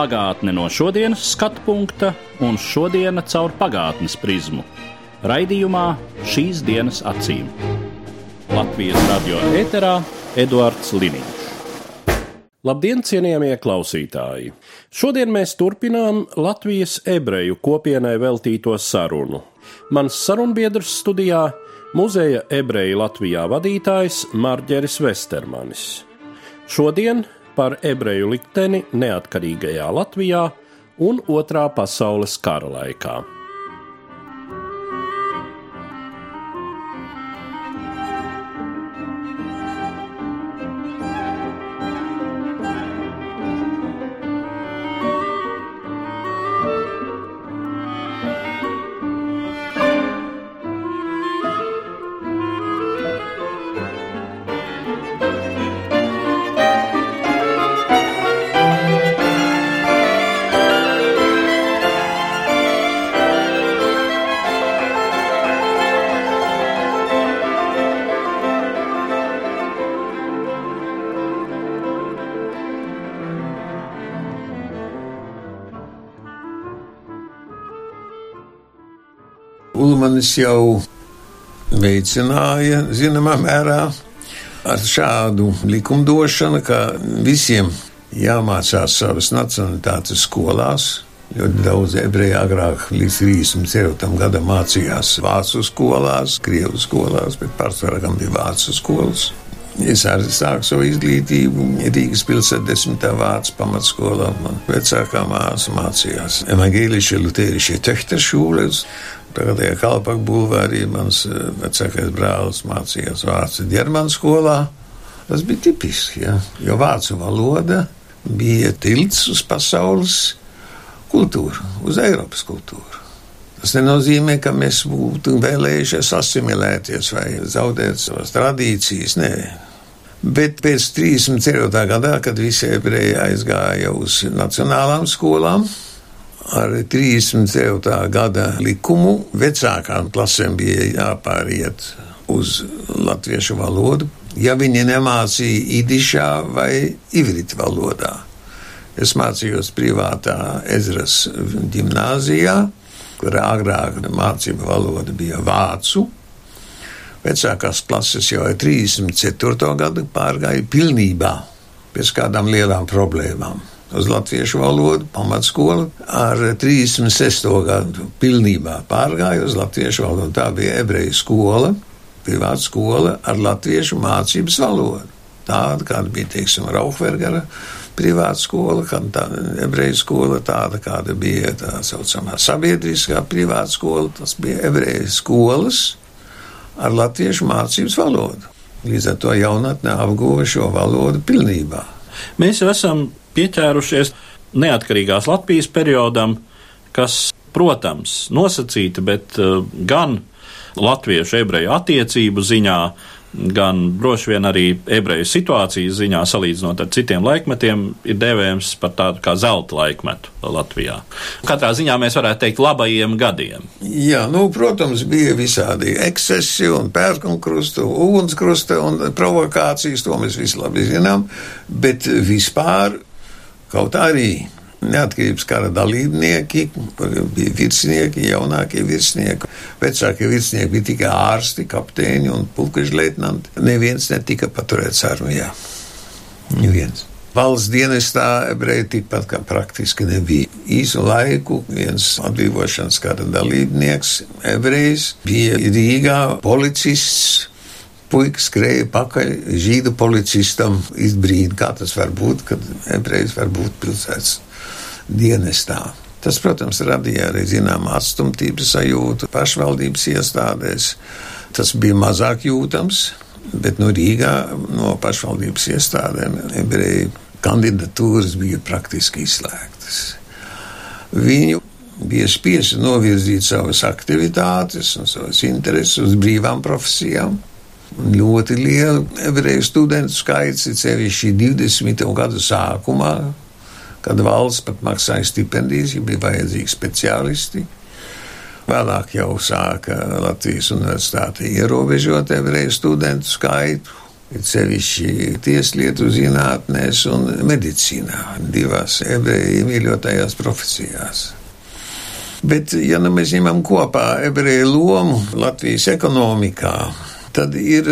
Pagātne no šodienas skatu punkta un šodienas caur pagātnes prizmu. Raidījumā šīs dienas acīm. Latvijas radio eterā Eduards Liniņš. Labdien, cienījamie klausītāji! Šodien mēs turpinām Latvijas ebreju kopienai veltīto sarunu. Mans sarunbiedrs studijā - muzeja ebreju Latvijā vadītājs Marģeris Vestermanis. Šodien par ebreju likteni neatkarīgajā Latvijā un Otrā pasaules kara laikā. Ulmanis jau veicināja zināmā mērā ar šādu likumdošanu, ka visiem jāmācās savas nacionalitātes skolās. Ļoti daudz ebreju agrāk, līdz 34. gadam, mācījās vācu skolās, krievu skolās, bet pārsvarā gan bija vācu skolas. Es arī sāku savu izglītību Rīgas pilsētā, desmitā vācu pamatskolā. Man vecākā māsa mācījās Evangelīšie Lutērišie Tehteršūles. Tagadējā Kalpaka bulvārī mans vecākais brālis mācījās vācu ģermanu skolā. Tas bija tipiski, ja? jo vācu valoda bija tilts uz pasaules kultūru, uz Eiropas kultūru. Tas nenozīmē, ka mēs būtu vēlējušies asimilēties vai zaudēt savas tradīcijas. Nē. Bet pēc 34. gadā, kad visi ebreji aizgāja uz nacionālām skolām, ar 37. gada likumu vecākām klasēm bija jāpāriet uz latviešu valodu, ja viņi nemācīja idišā vai ivrita valodā. Es mācījos privātā Ezras gimnāzijā, kur agrāk mācība valoda bija vācu. Vecākās klases jau ar 34. gadu pārgāja pilnībā pēc kādām lielām problēmām. Uz latviešu valodu pamatskolu ar 36. gadu pilnībā pārgāja uz latviešu valodu. Tā bija ebreju skola, privāta skola ar latviešu mācības valodu. Tāda, kāda bija, teiksim, Rauhvergara privāta skola, kad tā ebreju skola, tāda, kāda bija tā saucamā sabiedriskā privāta skola, tas bija ebreju skolas ar latviešu mācības valodu. Līdz ar to jaunatnē apguva šo valodu pilnībā. Mēs jau esam pieķērušies neatkarīgās Latvijas periodam, kas, protams, nosacīta, bet uh, gan latviešu ebreju attiecību ziņā, gan droši vien arī ebreju situācijas ziņā, salīdzinot ar citiem laikmetiem, ir dēvējams par tādu kā zelta laikmetu Latvijā. Katrā ziņā mēs varētu teikt labajiem gadiem. Jā, nu, protams, bija visādi ekscesi un pērkonkrusta, ugunskrusta un provokācijas, to mēs visi labi zinām, bet vispār kaut arī neatkarības kara dalībnieki, bija virsnieki, jaunākie virsnieki. Vecākie virsnieki bija tikai ārsti, kapteiņi un pulkaži leitnanti. Neviens netika paturēts armijā. Neviens. Valsts dienestā ebreji tikpat kā praktiski nebija. Īsu laiku viens atbrīvošanas kara dalībnieks, ebrejs, bija Rīgā policists. Puika skrēja pakaļ žīdu policistam, izbrīna, kā tas var būt, kad ebrejs var būt pilsētas dienestā. Tas, protams, radīja arī zināmu atstumtības sajūtu pašvaldības iestādēs. Tas bija mazāk jūtams, bet no Rīgā, no pašvaldības iestādēm, ebreju kandidatūras bija praktiski izslēgtas. Viņu bija spiesti novirzīt savas aktivitātes un savas intereses uz brīvām profesijām. Ļoti liela ebreju studentu skaits, ir sevišķi 20. gadu sākumā, kad valsts pat maksāja stipendijas, ja bija vajadzīgi speciālisti. Vēlāk jau sāka Latvijas universitāte ierobežot ebreju studentu skaitu, ir sevišķi tieslietu zinātnēs un medicīnā, divās ebreju mīļotajās profesijās. Bet, ja nu mēs ņemam kopā ebreju lomu Latvijas ekonomikā, tad ir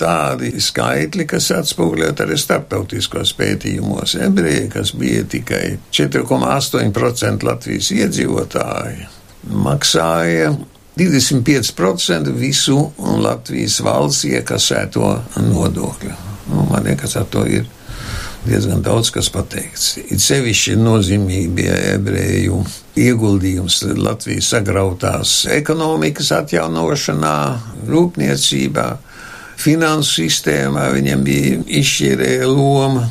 tādi skaitļi, kas atspoguļot arī starptautiskos pētījumos. Ebreji, kas bija tikai 4,8% Latvijas iedzīvotāji, maksāja 25% visu Latvijas valsts iekasēto nodokļu. Nu, man liekas, ar to ir diezgan daudz kas pateikts. It sevišķi nozīmīgi bija ebreju ieguldījums Latvijas sagrautās ekonomikas atjaunošanā, rūpniecībā, finansu sistēmā. Viņiem bija izšķirēja loma.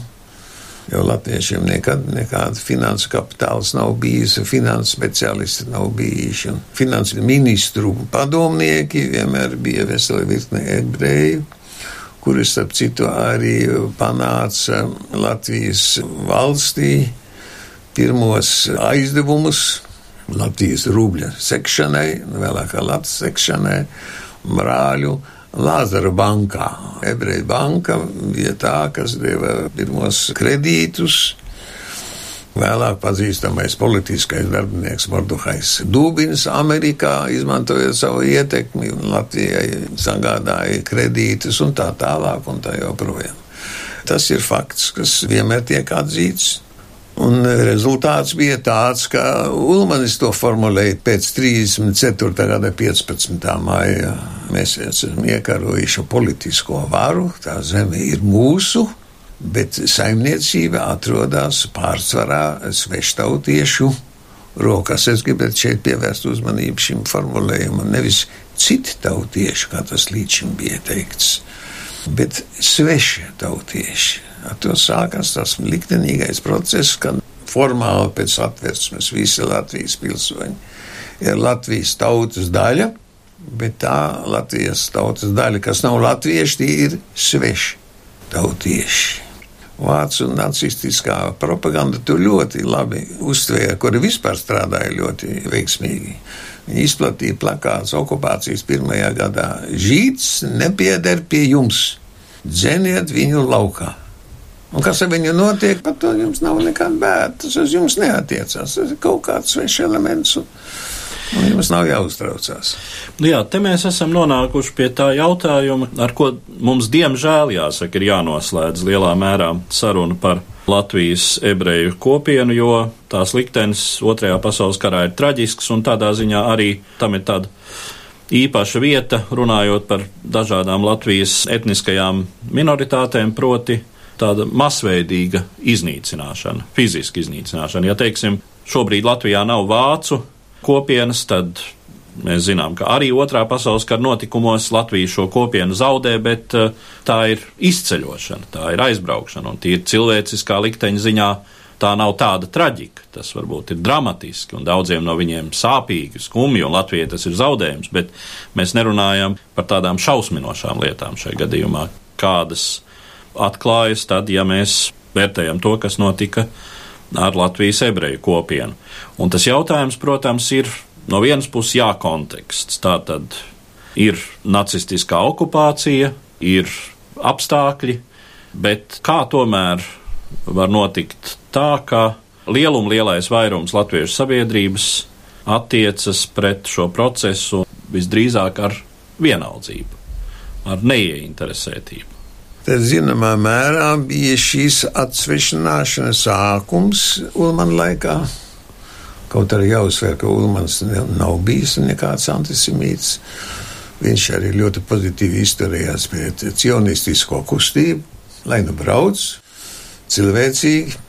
Jo latviešiem nekad nekāda finansu kapitāls nav bijis, finansu speciālisti nav bijuši. Finansu ministru padomnieki vienmēr bija veseli virkne ebreju kuri, starp citu, arī panāca Latvijas valstī pirmos aizdevumus Latvijas rubļa sekšanai, vēlākā Latvijas sekšanai, brāļu Lāzara bankā. Ebreja banka bija tā, kas deva pirmos kredītus Vēlāk pazīstamais politiskais darbinieks Mordухais Dūbins Amerikā, izmantojot savu ietekmi, Latvijai sagādāja kredītus un tā tālāk un tā joprojām. Tas ir fakts, kas vienmēr tiek atzīts. Un rezultāts bija tāds, ka Ulmanis to formulēja pēc 34. gada 15. maija. Mēs esam iekarojuši politisko varu, tā zeme ir mūsu, bet saimniecība atrodas pārsvarā sveštautiešu rokās. Es gribētu šeit pievērst uzmanību šim formulējumam, nevis citu tautiešu, kā tas līdz šim bija teikts, bet sveši tautieši. Ar to sākās tas liktenīgais process, kad formāli pēc atversmes visi Latvijas pilsoņi ir Latvijas tautas daļa, bet tā Latvijas tautas daļa, kas nav latvieši, tie ir sveši tautieši vācu nacistiskā propaganda tur ļoti labi uztvēra, kuri vispār strādāja ļoti veiksmīgi. Viņi izplatīja plakāts okupācijas pirmajā gadā. Žīds nepieder pie jums, dzeniet viņu laukā. Un kas ar viņu notiek, par to jums nav nekāda bēda. Tas uz jums neatiecās. Tas ir kaut kāds svešs elements. Un jums nav jāuztraucās. Nu jā, te mēs esam nonākuši pie tā jautājuma, ar ko mums diemžēl jāsaka, ir jānoslēdz lielā mērā saruna par Latvijas ebreju kopienu, jo tās liktenis Otrajā pasaules karā ir traģisks un tādā ziņā arī tam ir tāda īpaša vieta, runājot par dažādām Latvijas etniskajām minoritātēm, proti tāda masveidīga iznīcināšana, fiziska iznīcināšana. Ja teiksim, šobrīd Latvijā nav vācu kopienas, tad mēs zinām, ka arī otrā pasaules kara notikumos Latvija šo kopienu zaudē, bet uh, tā ir izceļošana, tā ir aizbraukšana un tīri cilvēciskā likteņa ziņā. Tā nav tāda traģika. Tas varbūt ir dramatiski un daudziem no viņiem sāpīgi, skumji, un Latvijai tas ir zaudējums, bet mēs nerunājam par tādām šausminošām lietām šajā gadījumā, kādas atklājas tad, ja mēs vērtējam to, kas notika ar Latvijas ebreju kopienu. Un tas jautājums, protams, ir no vienas puses jā, konteksts. Tā tad ir nacistiskā okupācija, ir apstākļi, bet kā tomēr var notikt tā, ka lielum lielais vairums latviešu sabiedrības attiecas pret šo procesu visdrīzāk ar vienaldzību, ar neieinteresētību. Tad, zināmā mērā, bija šīs atsvešināšanas sākums Ulmana laikā. Kaut arī jāuzsver, ka Ulmans nav bijis nekāds antisemīts. Viņš arī ļoti pozitīvi izturējās pret cionistisko kustību, lai nu brauc cilvēcīgi.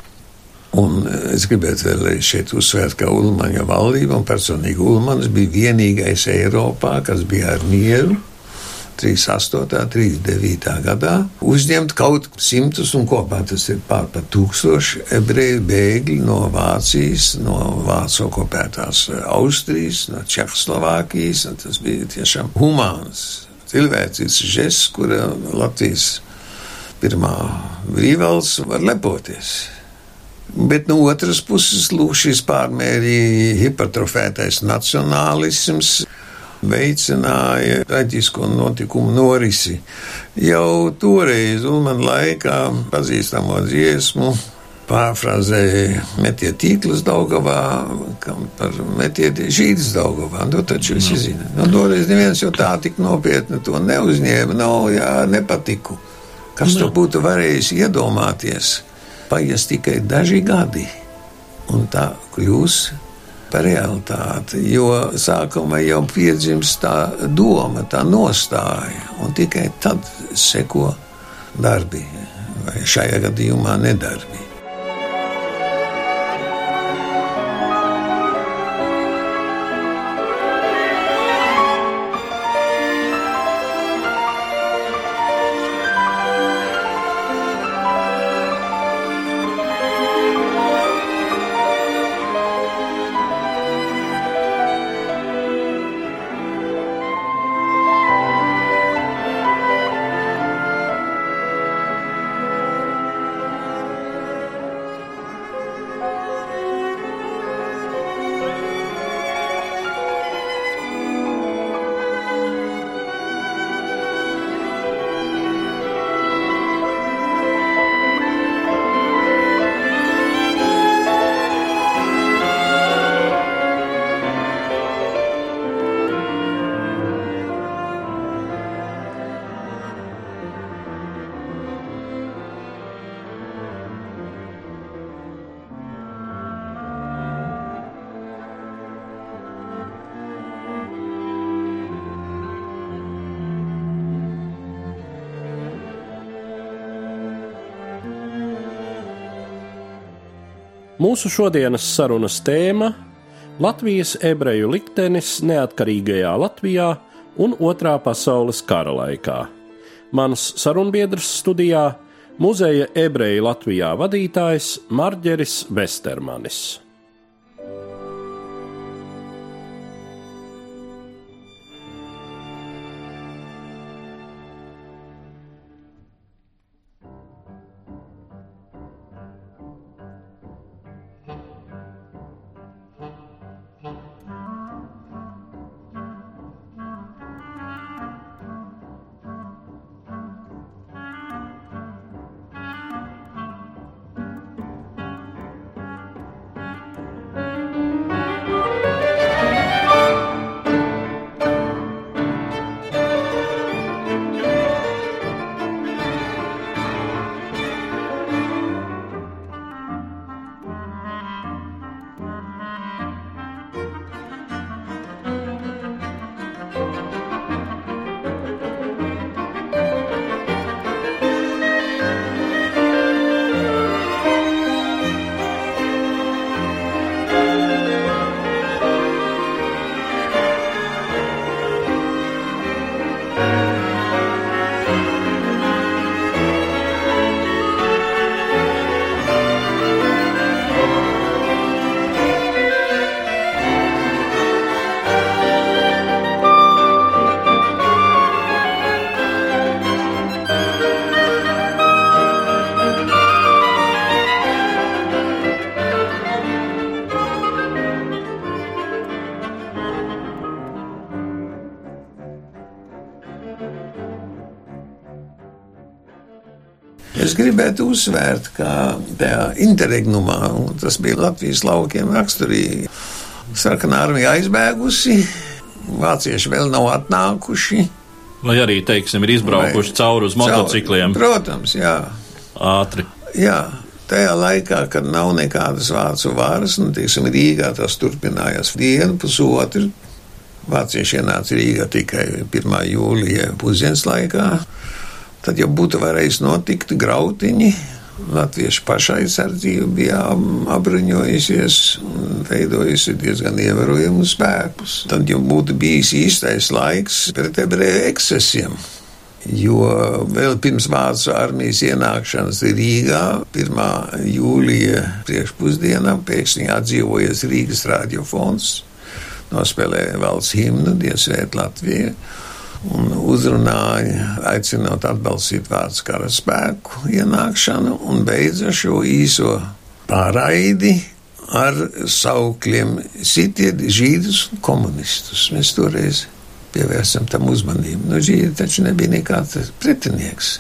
Un es gribētu vēl šeit uzsvērt, ka Ulmaņa valdība un personīgi Ulmans bija vienīgais Eiropā, kas bija ar mieru 38. 39. gadā uzņemt kaut simtus un kopā tas ir pār par tūkstoši ebreju bēgļi no Vācijas, no Vācu okupētās Austrijas, no Čehoslovākijas, un tas bija tiešām humāns, cilvēcīgs žests, kura Latvijas pirmā brīvvalsts var lepoties. Bet no otras puses, lūk, šis pārmērīgi hipertrofētais nacionālisms veicināja traģisko notikumu norisi. Jau toreiz, un man laikā pazīstamo dziesmu, pārfrāzēja metiet tīklus Daugavā, kam par metiet žīdus Daugavā. Nu, taču Nu. zina. Nu, toreiz neviens jau tā tik nopietni to neuzņēma. Nav, jā, nepatiku. Kas to būtu varējis iedomāties? Paies tikai daži gadi, un tā kļūs par realitāti. Jo sākumā jau piedzimst tā doma, tā nostāja, un tikai tad seko darbi, vai šajā gadījumā nedarbi. Mūsu šodienas sarunas tēma - Latvijas ebreju liktenis neatkarīgajā Latvijā un Otrā pasaules kara laikā. Mans sarunbiedrs studijā - muzeja ebreju Latvijā vadītājs Marģeris Vestermanis. Gribētu uzsvērt, ka tajā interregnumā, un tas bija Latvijas laukiem raksturīgi, sarkanā armija aizbēgusi, vācieši vēl nav atnākuši. Vai arī, teiksim, ir izbraukuši cauri uz motocikliem Cauri, Protams, jā. ātri. jā. Tajā laikā, kad nav nekādas vācu varas, nu, teiksim, Rīgā tas turpinājās dienu, pusotru. Vācieši ienāca Rīgā tikai 1. jūlijā pusdienas laikā. Tad jau būtu varējis notikt grautiņi Latviešu pašaizsardzība bija apbruņojusies un veidojusi diezgan ievērojumu spēkus. Tad jau būtu bijis īstais laiks pret ebreju ekscesiem. Jo vēl pirms Vācu armijas ienākšanas Rīgā, 1. jūlija priekšpusdienā, pēkšņi atdzīvojas Rīgas radiofons, nospēlēja valsts himnu Dievsvēt Latviju un uzrunāja, aicinot atbalstīt vārds karaspēku ienākšanu un beidza šo īso pārraidi ar saukļiem sitiet žīdus un komunistus. Mēs toreiz pievērsam tam uzmanību. Nu, žīdi taču nebija nekāds pretinieks.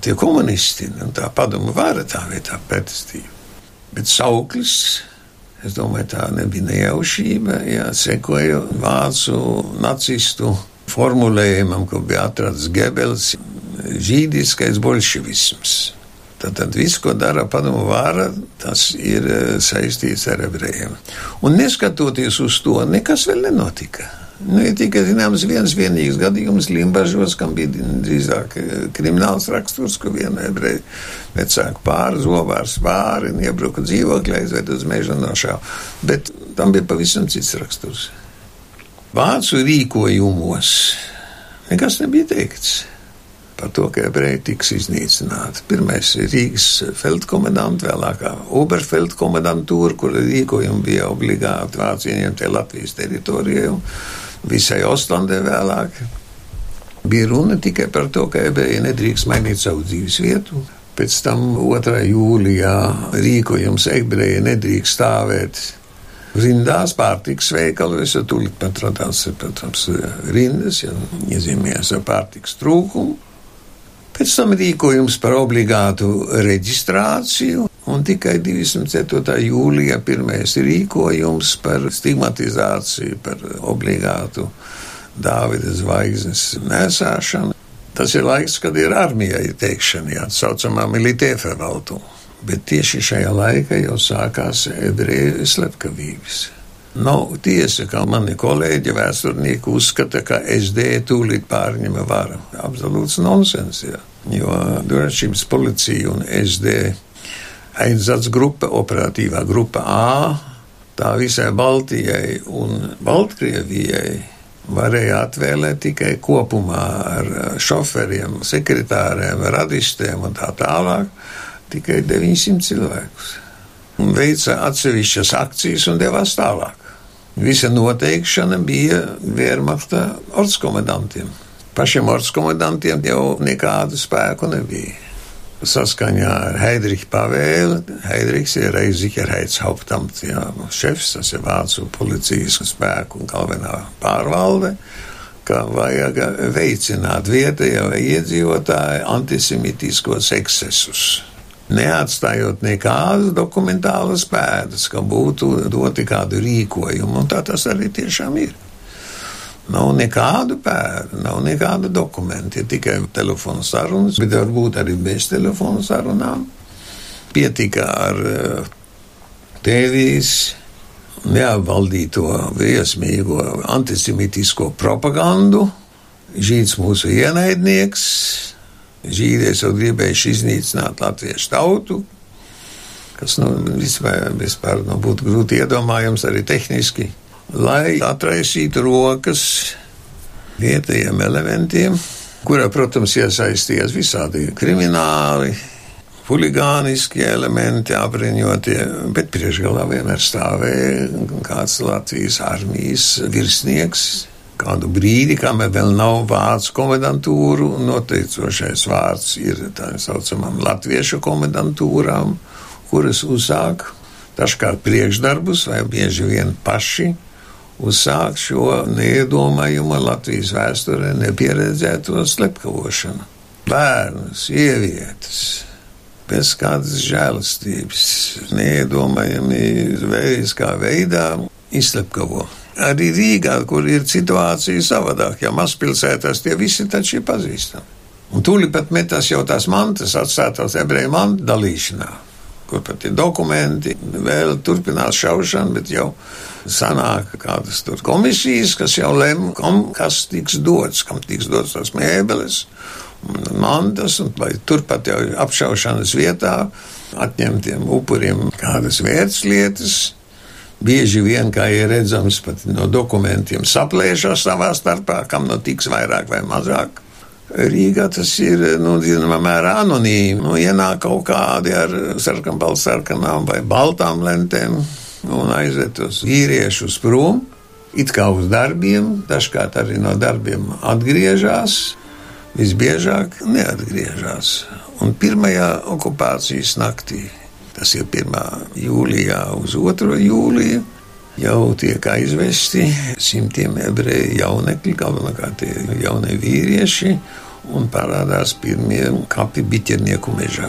Tie komunisti un tā padomu vara tā vietā pretestība. Bet sauklis Es domāju, tā nebija nejaušība. Jā, sekoja vācu nacistu formulējumam, ko bija atrasts Gebels, žīdiskais bolševisms. Tātad viss, ko dara padomu vāra, tas ir eh, saistīts ar ebrejiem. Un neskatoties uz to, nekas vēl nenotika. Nu, ir tikai zināms viens vienīgs gadījums Limbažos, kam bija drīzāk eh, krimināls raksturs, ka viena ebreja vecāka pāri, zobārs pāri un iebruka dzīvoklī, aizved uz meža nošāvu. Bet tam bija pavisam cits raksturs. Vācu rīkojumos nekas nebija teikts par to, ka ebreji tiks iznīcināti. Pirmais ir Rīgas feldkomendants, vēlākā Oberfeldkomendantūra, kur rīkojumi bija obligāti vācu ieņemtie Latvijas teritorijai un visai Ostlandē vēlāk. Bija runa tikai par to, ka ebreji nedrīkst mainīt savu dzīves vietu. Pēc tam 2. jūlijā rīkojums ebreji nedrīkst stāvēt rindās pārtiks veikalos, jo tūlīt pat radās, protams, rindas, ja iezīmējās ar pārtiks trūkumu. Pēc tam rīkojums par obligātu reģistrāciju, un tikai 27. jūlijā pirmais rīkojums par stigmatizāciju, par obligātu Dāvida zvaigznes nesāšanu. Tas ir laiks, kad ir armijai teikšana, jā, saucamā militērvervaltuma bet tieši šajā laikā jau sākās ebreju slepkavības. Nav nu, tiesa, ka mani kolēģi vēsturnieki uzskata, ka SD tūlīt pārņema varu. Absolūts nonsens, jā. jo drošības policija un SD aizsardz grupa, operatīvā grupa A, tā visai Baltijai un Baltkrievijai varēja atvēlēt tikai kopumā ar šoferiem, sekretāriem, radistiem un tā tālāk tikai 900 cilvēkus. Un veica atsevišķas akcijas un devās tālāk. Visa noteikšana bija Wehrmachta ordskomendantiem. Pašiem ordskomendantiem jau nekādu spēku nebija. Saskaņā ar Heidricha pavēli, Heidrichs ir Reizikerheitshauptamt, jā, šefs, tas ir vācu policijas spēku galvenā pārvalde, ka vajag veicināt vietējo iedzīvotāju antisemitiskos eksesus neatstājot nekādas dokumentālas pēdas, ka būtu doti kādu rīkojumu, un tā tas arī tiešām ir. Nav nekādu pēdu, nav nekāda dokumenta, ir tikai telefona sarunas, bet varbūt arī bez telefona sarunām. Pietika ar eh, tēvijas neapvaldīto viesmīgo antisemitisko propagandu, žīds mūsu ienaidnieks, Žīdieši jau gribējuši iznīcināt latviešu tautu, kas nu, vispār, vispār nu, būtu grūti iedomājams arī tehniski, lai atraisītu rokas vietējiem elementiem, kurā, protams, iesaistījās visādi krimināli, huligāniski elementi, apbruņotie, bet priekšgalā vienmēr stāvēja kāds Latvijas armijas virsnieks, kādu brīdi, kamēr vēl nav vācu komendantūru, noteicošais vārds ir tā saucamām latviešu komendantūrām, kuras uzsāk dažkārt priekšdarbus vai bieži vien paši uzsāk šo neiedomājumu Latvijas vēsturē nepieredzēto slepkavošanu. Bērnu, sievietes, bez kādas žēlastības, neiedomājami veidā, veidā izslepkavo arī Rīgā, kur ir situācija savādāk. Ja mazpilsētās tie visi taču ir pazīstami. Un tūlīt pat metās jau tās mantas atstātās ebreju mantu dalīšanā, kur pat ir dokumenti, vēl turpinās šaušana, bet jau sanāk kādas tur komisijas, kas jau lem, kam kas tiks dots, kam tiks dots tās mēbeles mantas, vai turpat jau apšaušanas vietā atņemtiem upuriem kādas vērtslietas. Bieži vien, kā ir redzams, pat no dokumentiem saplēšas savā starpā, kam no tiks vairāk vai mazāk. Rīgā tas ir, nu, zināmā mērā anonīmi. Nu, ienāk kaut kādi ar sarkanbalsarkanām vai baltām lentēm un aizved tos vīriešus prom, it kā uz darbiem, dažkārt arī no darbiem atgriežas, visbiežāk neatgriežas. Un pirmajā okupācijas naktī, tas ir 1. jūlijā uz 2. jūliju, jau tiek aizvesti simtiem ebreju jaunekļi, galvenokārt jaunie vīrieši, un parādās pirmie kapi biķernieku mežā.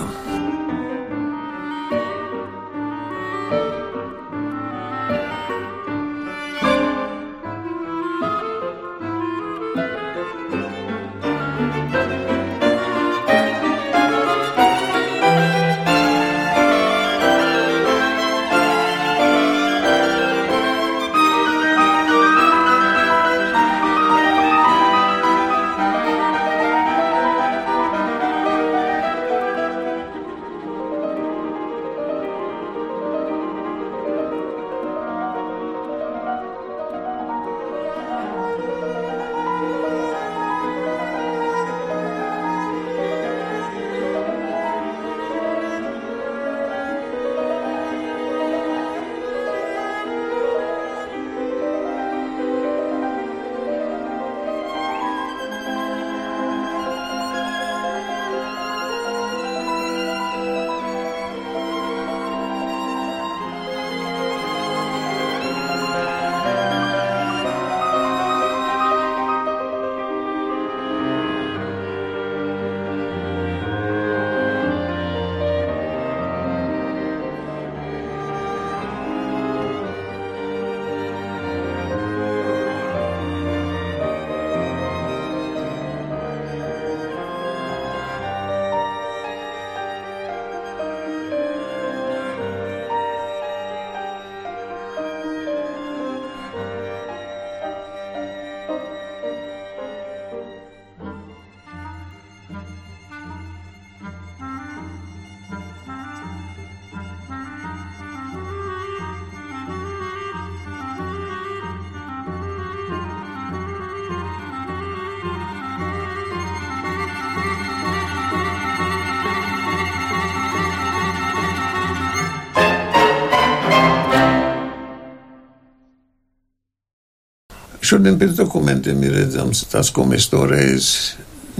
Šodien pēc dokumentiem ir redzams tas, ko mēs toreiz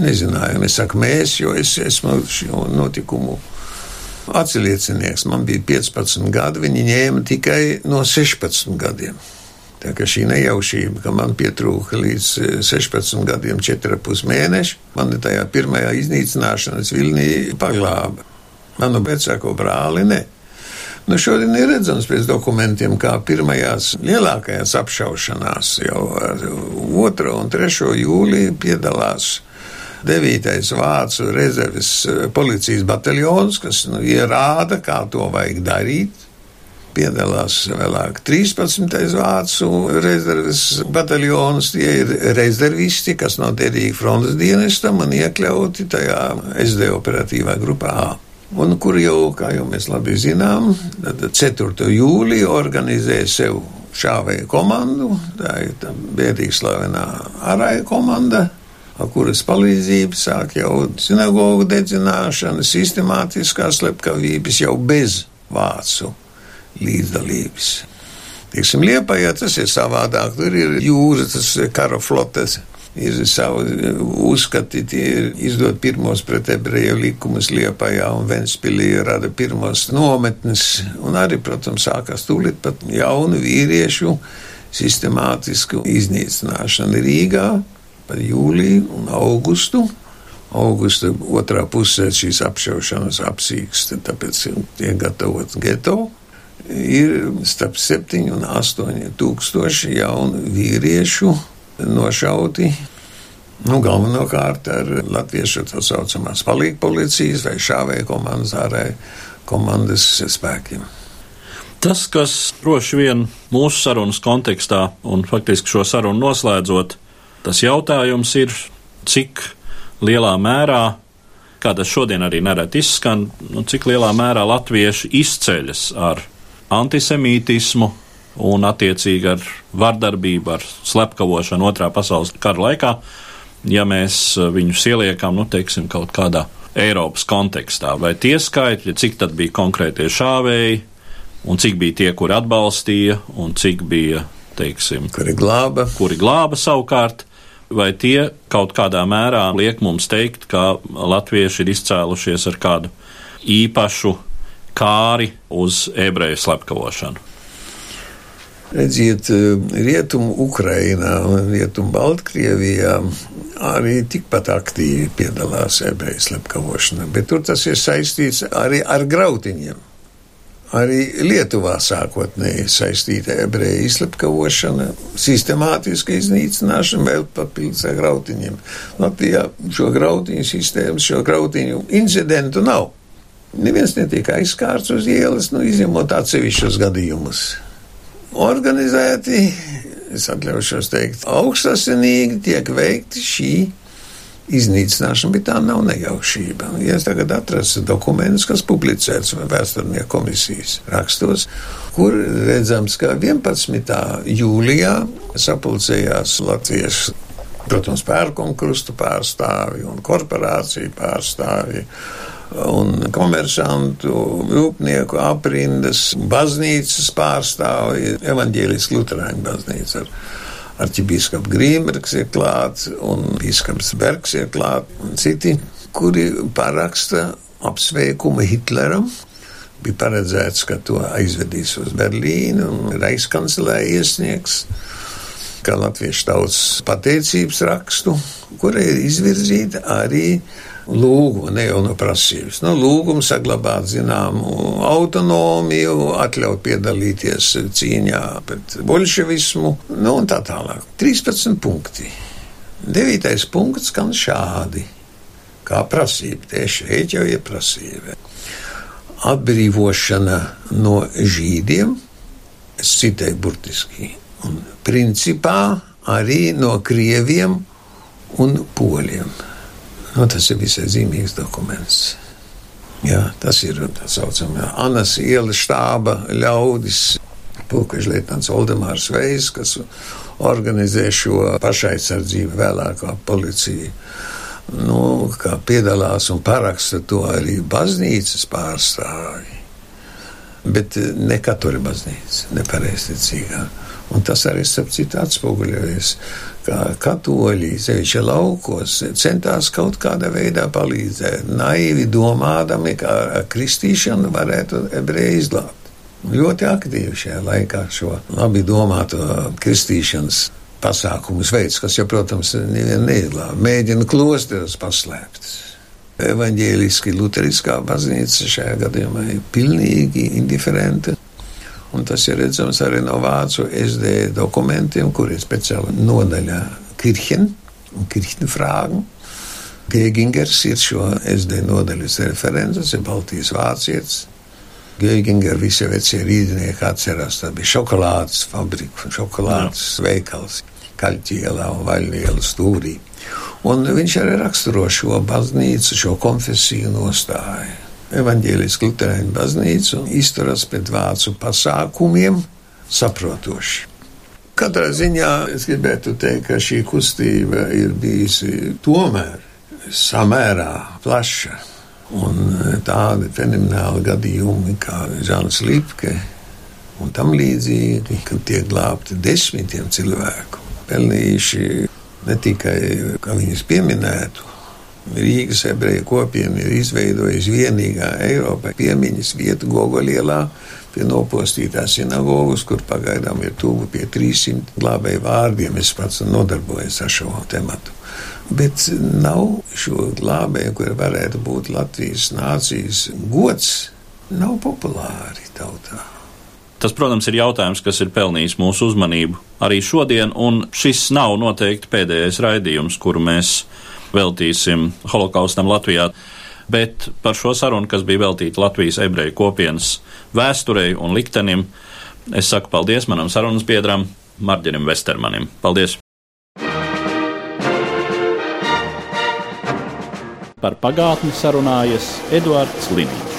nezinājām. Es saku mēs, jo es esmu šo notikumu atsiliecinieks. Man bija 15 gadi, viņi ņēma tikai no 16 gadiem. Tā kā šī nejaušība, ka man pietrūka līdz 16 gadiem, 4,5 mēneši, man tajā pirmajā iznīcināšanas vilnī paglāba. Manu vecāko brāli ne. Nu, šodien ir redzams pēc dokumentiem, kā pirmajās lielākajās apšaušanās jau ar 2. un 3. jūliju piedalās 9. vācu rezerves eh, policijas bataljons, kas nu, ierāda, kā to vajag darīt. Piedalās vēlāk 13. vācu rezerves bataljons, tie ir rezervisti, kas nav derīgi frontes dienestam un iekļauti tajā SD operatīvā grupā A un kur jau, kā jau mēs labi zinām, 4. jūlijā organizēja sev šāvēju komandu. Tā ir tā bēdīgi slavenā arāja komanda, ar kuras palīdzību sāk jau sinagogu dedzināšana, sistemātiskās slepkavības jau bez vācu līdzdalības. Teiksim, Liepājā tas ir savādāk, tur ir jūras, tas kara flotes ir savi uzskati, tie ir izdot pirmos pret ebreju likumus Liepājā un Ventspilī rada pirmos nometnes, un arī, protams, sākās tūlīt pat jaunu vīriešu sistemātisku iznīcināšanu Rīgā par jūliju un augustu. Augusta otrā pusē šīs apšaušanas apsīkst, tāpēc tiek gatavot geto. Ir starp 7 un 8 tūkstoši jaunu vīriešu nošauti. Nu, galvenokārt ar latviešu tā saucamās palīga policijas vai šāvēja komandas ārēja komandas spēkiem. Tas, kas droši vien mūsu sarunas kontekstā un faktiski šo sarunu noslēdzot, tas jautājums ir, cik lielā mērā, kā tas šodien arī nereti izskan, nu, cik lielā mērā latvieši izceļas ar antisemītismu un attiecīgi ar vardarbību, ar slepkavošanu otrā pasaules kara laikā, ja mēs viņus ieliekam, nu, teiksim, kaut kādā Eiropas kontekstā. Vai tie skaitļi, cik tad bija konkrētie šāvēji, un cik bija tie, kuri atbalstīja, un cik bija, teiksim, kuri glāba. Kuri glāba savukārt, vai tie kaut kādā mērā liek mums teikt, ka latvieši ir izcēlušies ar kādu īpašu kāri uz ebreju slepkavošanu? Redziet, Rietumu Ukrainā un Rietumu Baltkrievijā arī tikpat aktīvi piedalās ebreju slepkavošanā, bet tur tas ir saistīts arī ar grautiņiem. Arī Lietuvā sākotnēji saistīta ebreju izslepkavošana, sistemātiska iznīcināšana vēl papildus ar grautiņiem. Latvijā šo grautiņu sistēmu, šo grautiņu incidentu nav. Neviens netiek aizskārts uz ielas, nu, izņemot atsevišķus gadījumus organizēti, es atļaušos teikt, augstasinīgi tiek veikti šī iznīcināšana, bet tā nav nejaušība. Ja es tagad atrastu dokumentus, kas publicēts vēsturnieku komisijas rakstos, kur redzams, ka 11. jūlijā sapulcējās latviešu, protams, pērkuma krustu pārstāvi un korporāciju pārstāvi un komersantu, rūpnieku aprindas, baznīcas pārstāvji, evaņģēliski luterāņu baznīca ar arķibīskaps Grīmbergs ir klāts un bīskaps Bergs ir klāts un citi, kuri paraksta apsveikumu Hitleram. Bija paredzēts, ka to aizvedīs uz Berlīnu un Reichskancelē iesniegs kā latviešu tautas pateicības rakstu, kurai ir izvirzīta arī lūgumu, ne jau no prasības. Nu, lūgumu saglabāt zināmu autonomiju, atļaut piedalīties cīņā pret bolševismu, nu un tā tālāk. 13 punkti. 9. punkts skan šādi, kā prasība, tieši šeit jau ir prasība. Atbrīvošana no žīdiem, es citēju burtiski, un principā arī no krieviem un poļiem. Nu, tas ir visai zīmīgs dokuments. Jā, tas ir tā saucamā Anas ielas štāba ļaudis, pulkažlietnants Oldemārs Vejs, kas organizē šo pašaizsardzību vēlākā policija. Nu, kā piedalās un paraksta to arī baznīcas pārstāvji. Bet ne katoļu baznīca, ne pareizticīgā. Un tas arī, starp citu, atspoguļojas, ka katoļi, sevišķi laukos, centās kaut kādā veidā palīdzēt, naivi domādami, ka ar kristīšanu varētu ebreju izglābt. Ļoti aktīvi šajā laikā šo labi domāto kristīšanas pasākumus veids, kas jau, protams, nevienu neizglāb, mēģina klosterus paslēpt. Evanģēliski luteriskā baznīca šajā gadījumā ir pilnīgi indiferenta. Un tas ir redzams arī no vācu SD dokumentiem, kur ir speciāla nodaļa Kirchen un Kirchenfrāgu. Gēgingers ir šo SD nodaļas referents, tas ir Baltijas vācietis. Gēginger visi vecie rīdnieki atcerās, tā bija šokolādes fabrika, šokolādes Jā. veikals, kaļķielā un vaļielu stūrī. Un viņš arī raksturo šo baznīcu, šo konfesiju nostāju evaņģēliskā Lutāņu baznīca un izturas pret vācu pasākumiem saprotoši. Katrā ziņā es gribētu teikt, ka šī kustība ir bijusi tomēr samērā plaša. Un tādi fenomenāli gadījumi kā Žants Lipke un tam līdzīgi, kad tiek glābti desmitiem cilvēku, pelnījuši ne tikai, kā viņus pieminētu, Rīgas ebreju kopiena ir izveidojusi vienīgā Eiropā piemiņas vietu Gogolielā pie nopostītās sinagogas, kur pagaidām ir tuvu pie 300 glābēju vārdiem. Es pats nodarbojos ar šo tematu. Bet nav šo glābēju, kur varētu būt Latvijas nācijas gods, nav populāri tautā. Tas, protams, ir jautājums, kas ir pelnījis mūsu uzmanību arī šodien, un šis nav noteikti pēdējais raidījums, kuru mēs veltīsim holokaustam Latvijā. Bet par šo sarunu, kas bija veltīta Latvijas ebreju kopienas vēsturei un liktenim, es saku paldies manam sarunas biedram Marģinim Vestermanim. Paldies! par pagātni sarunājas Eduards Līniju.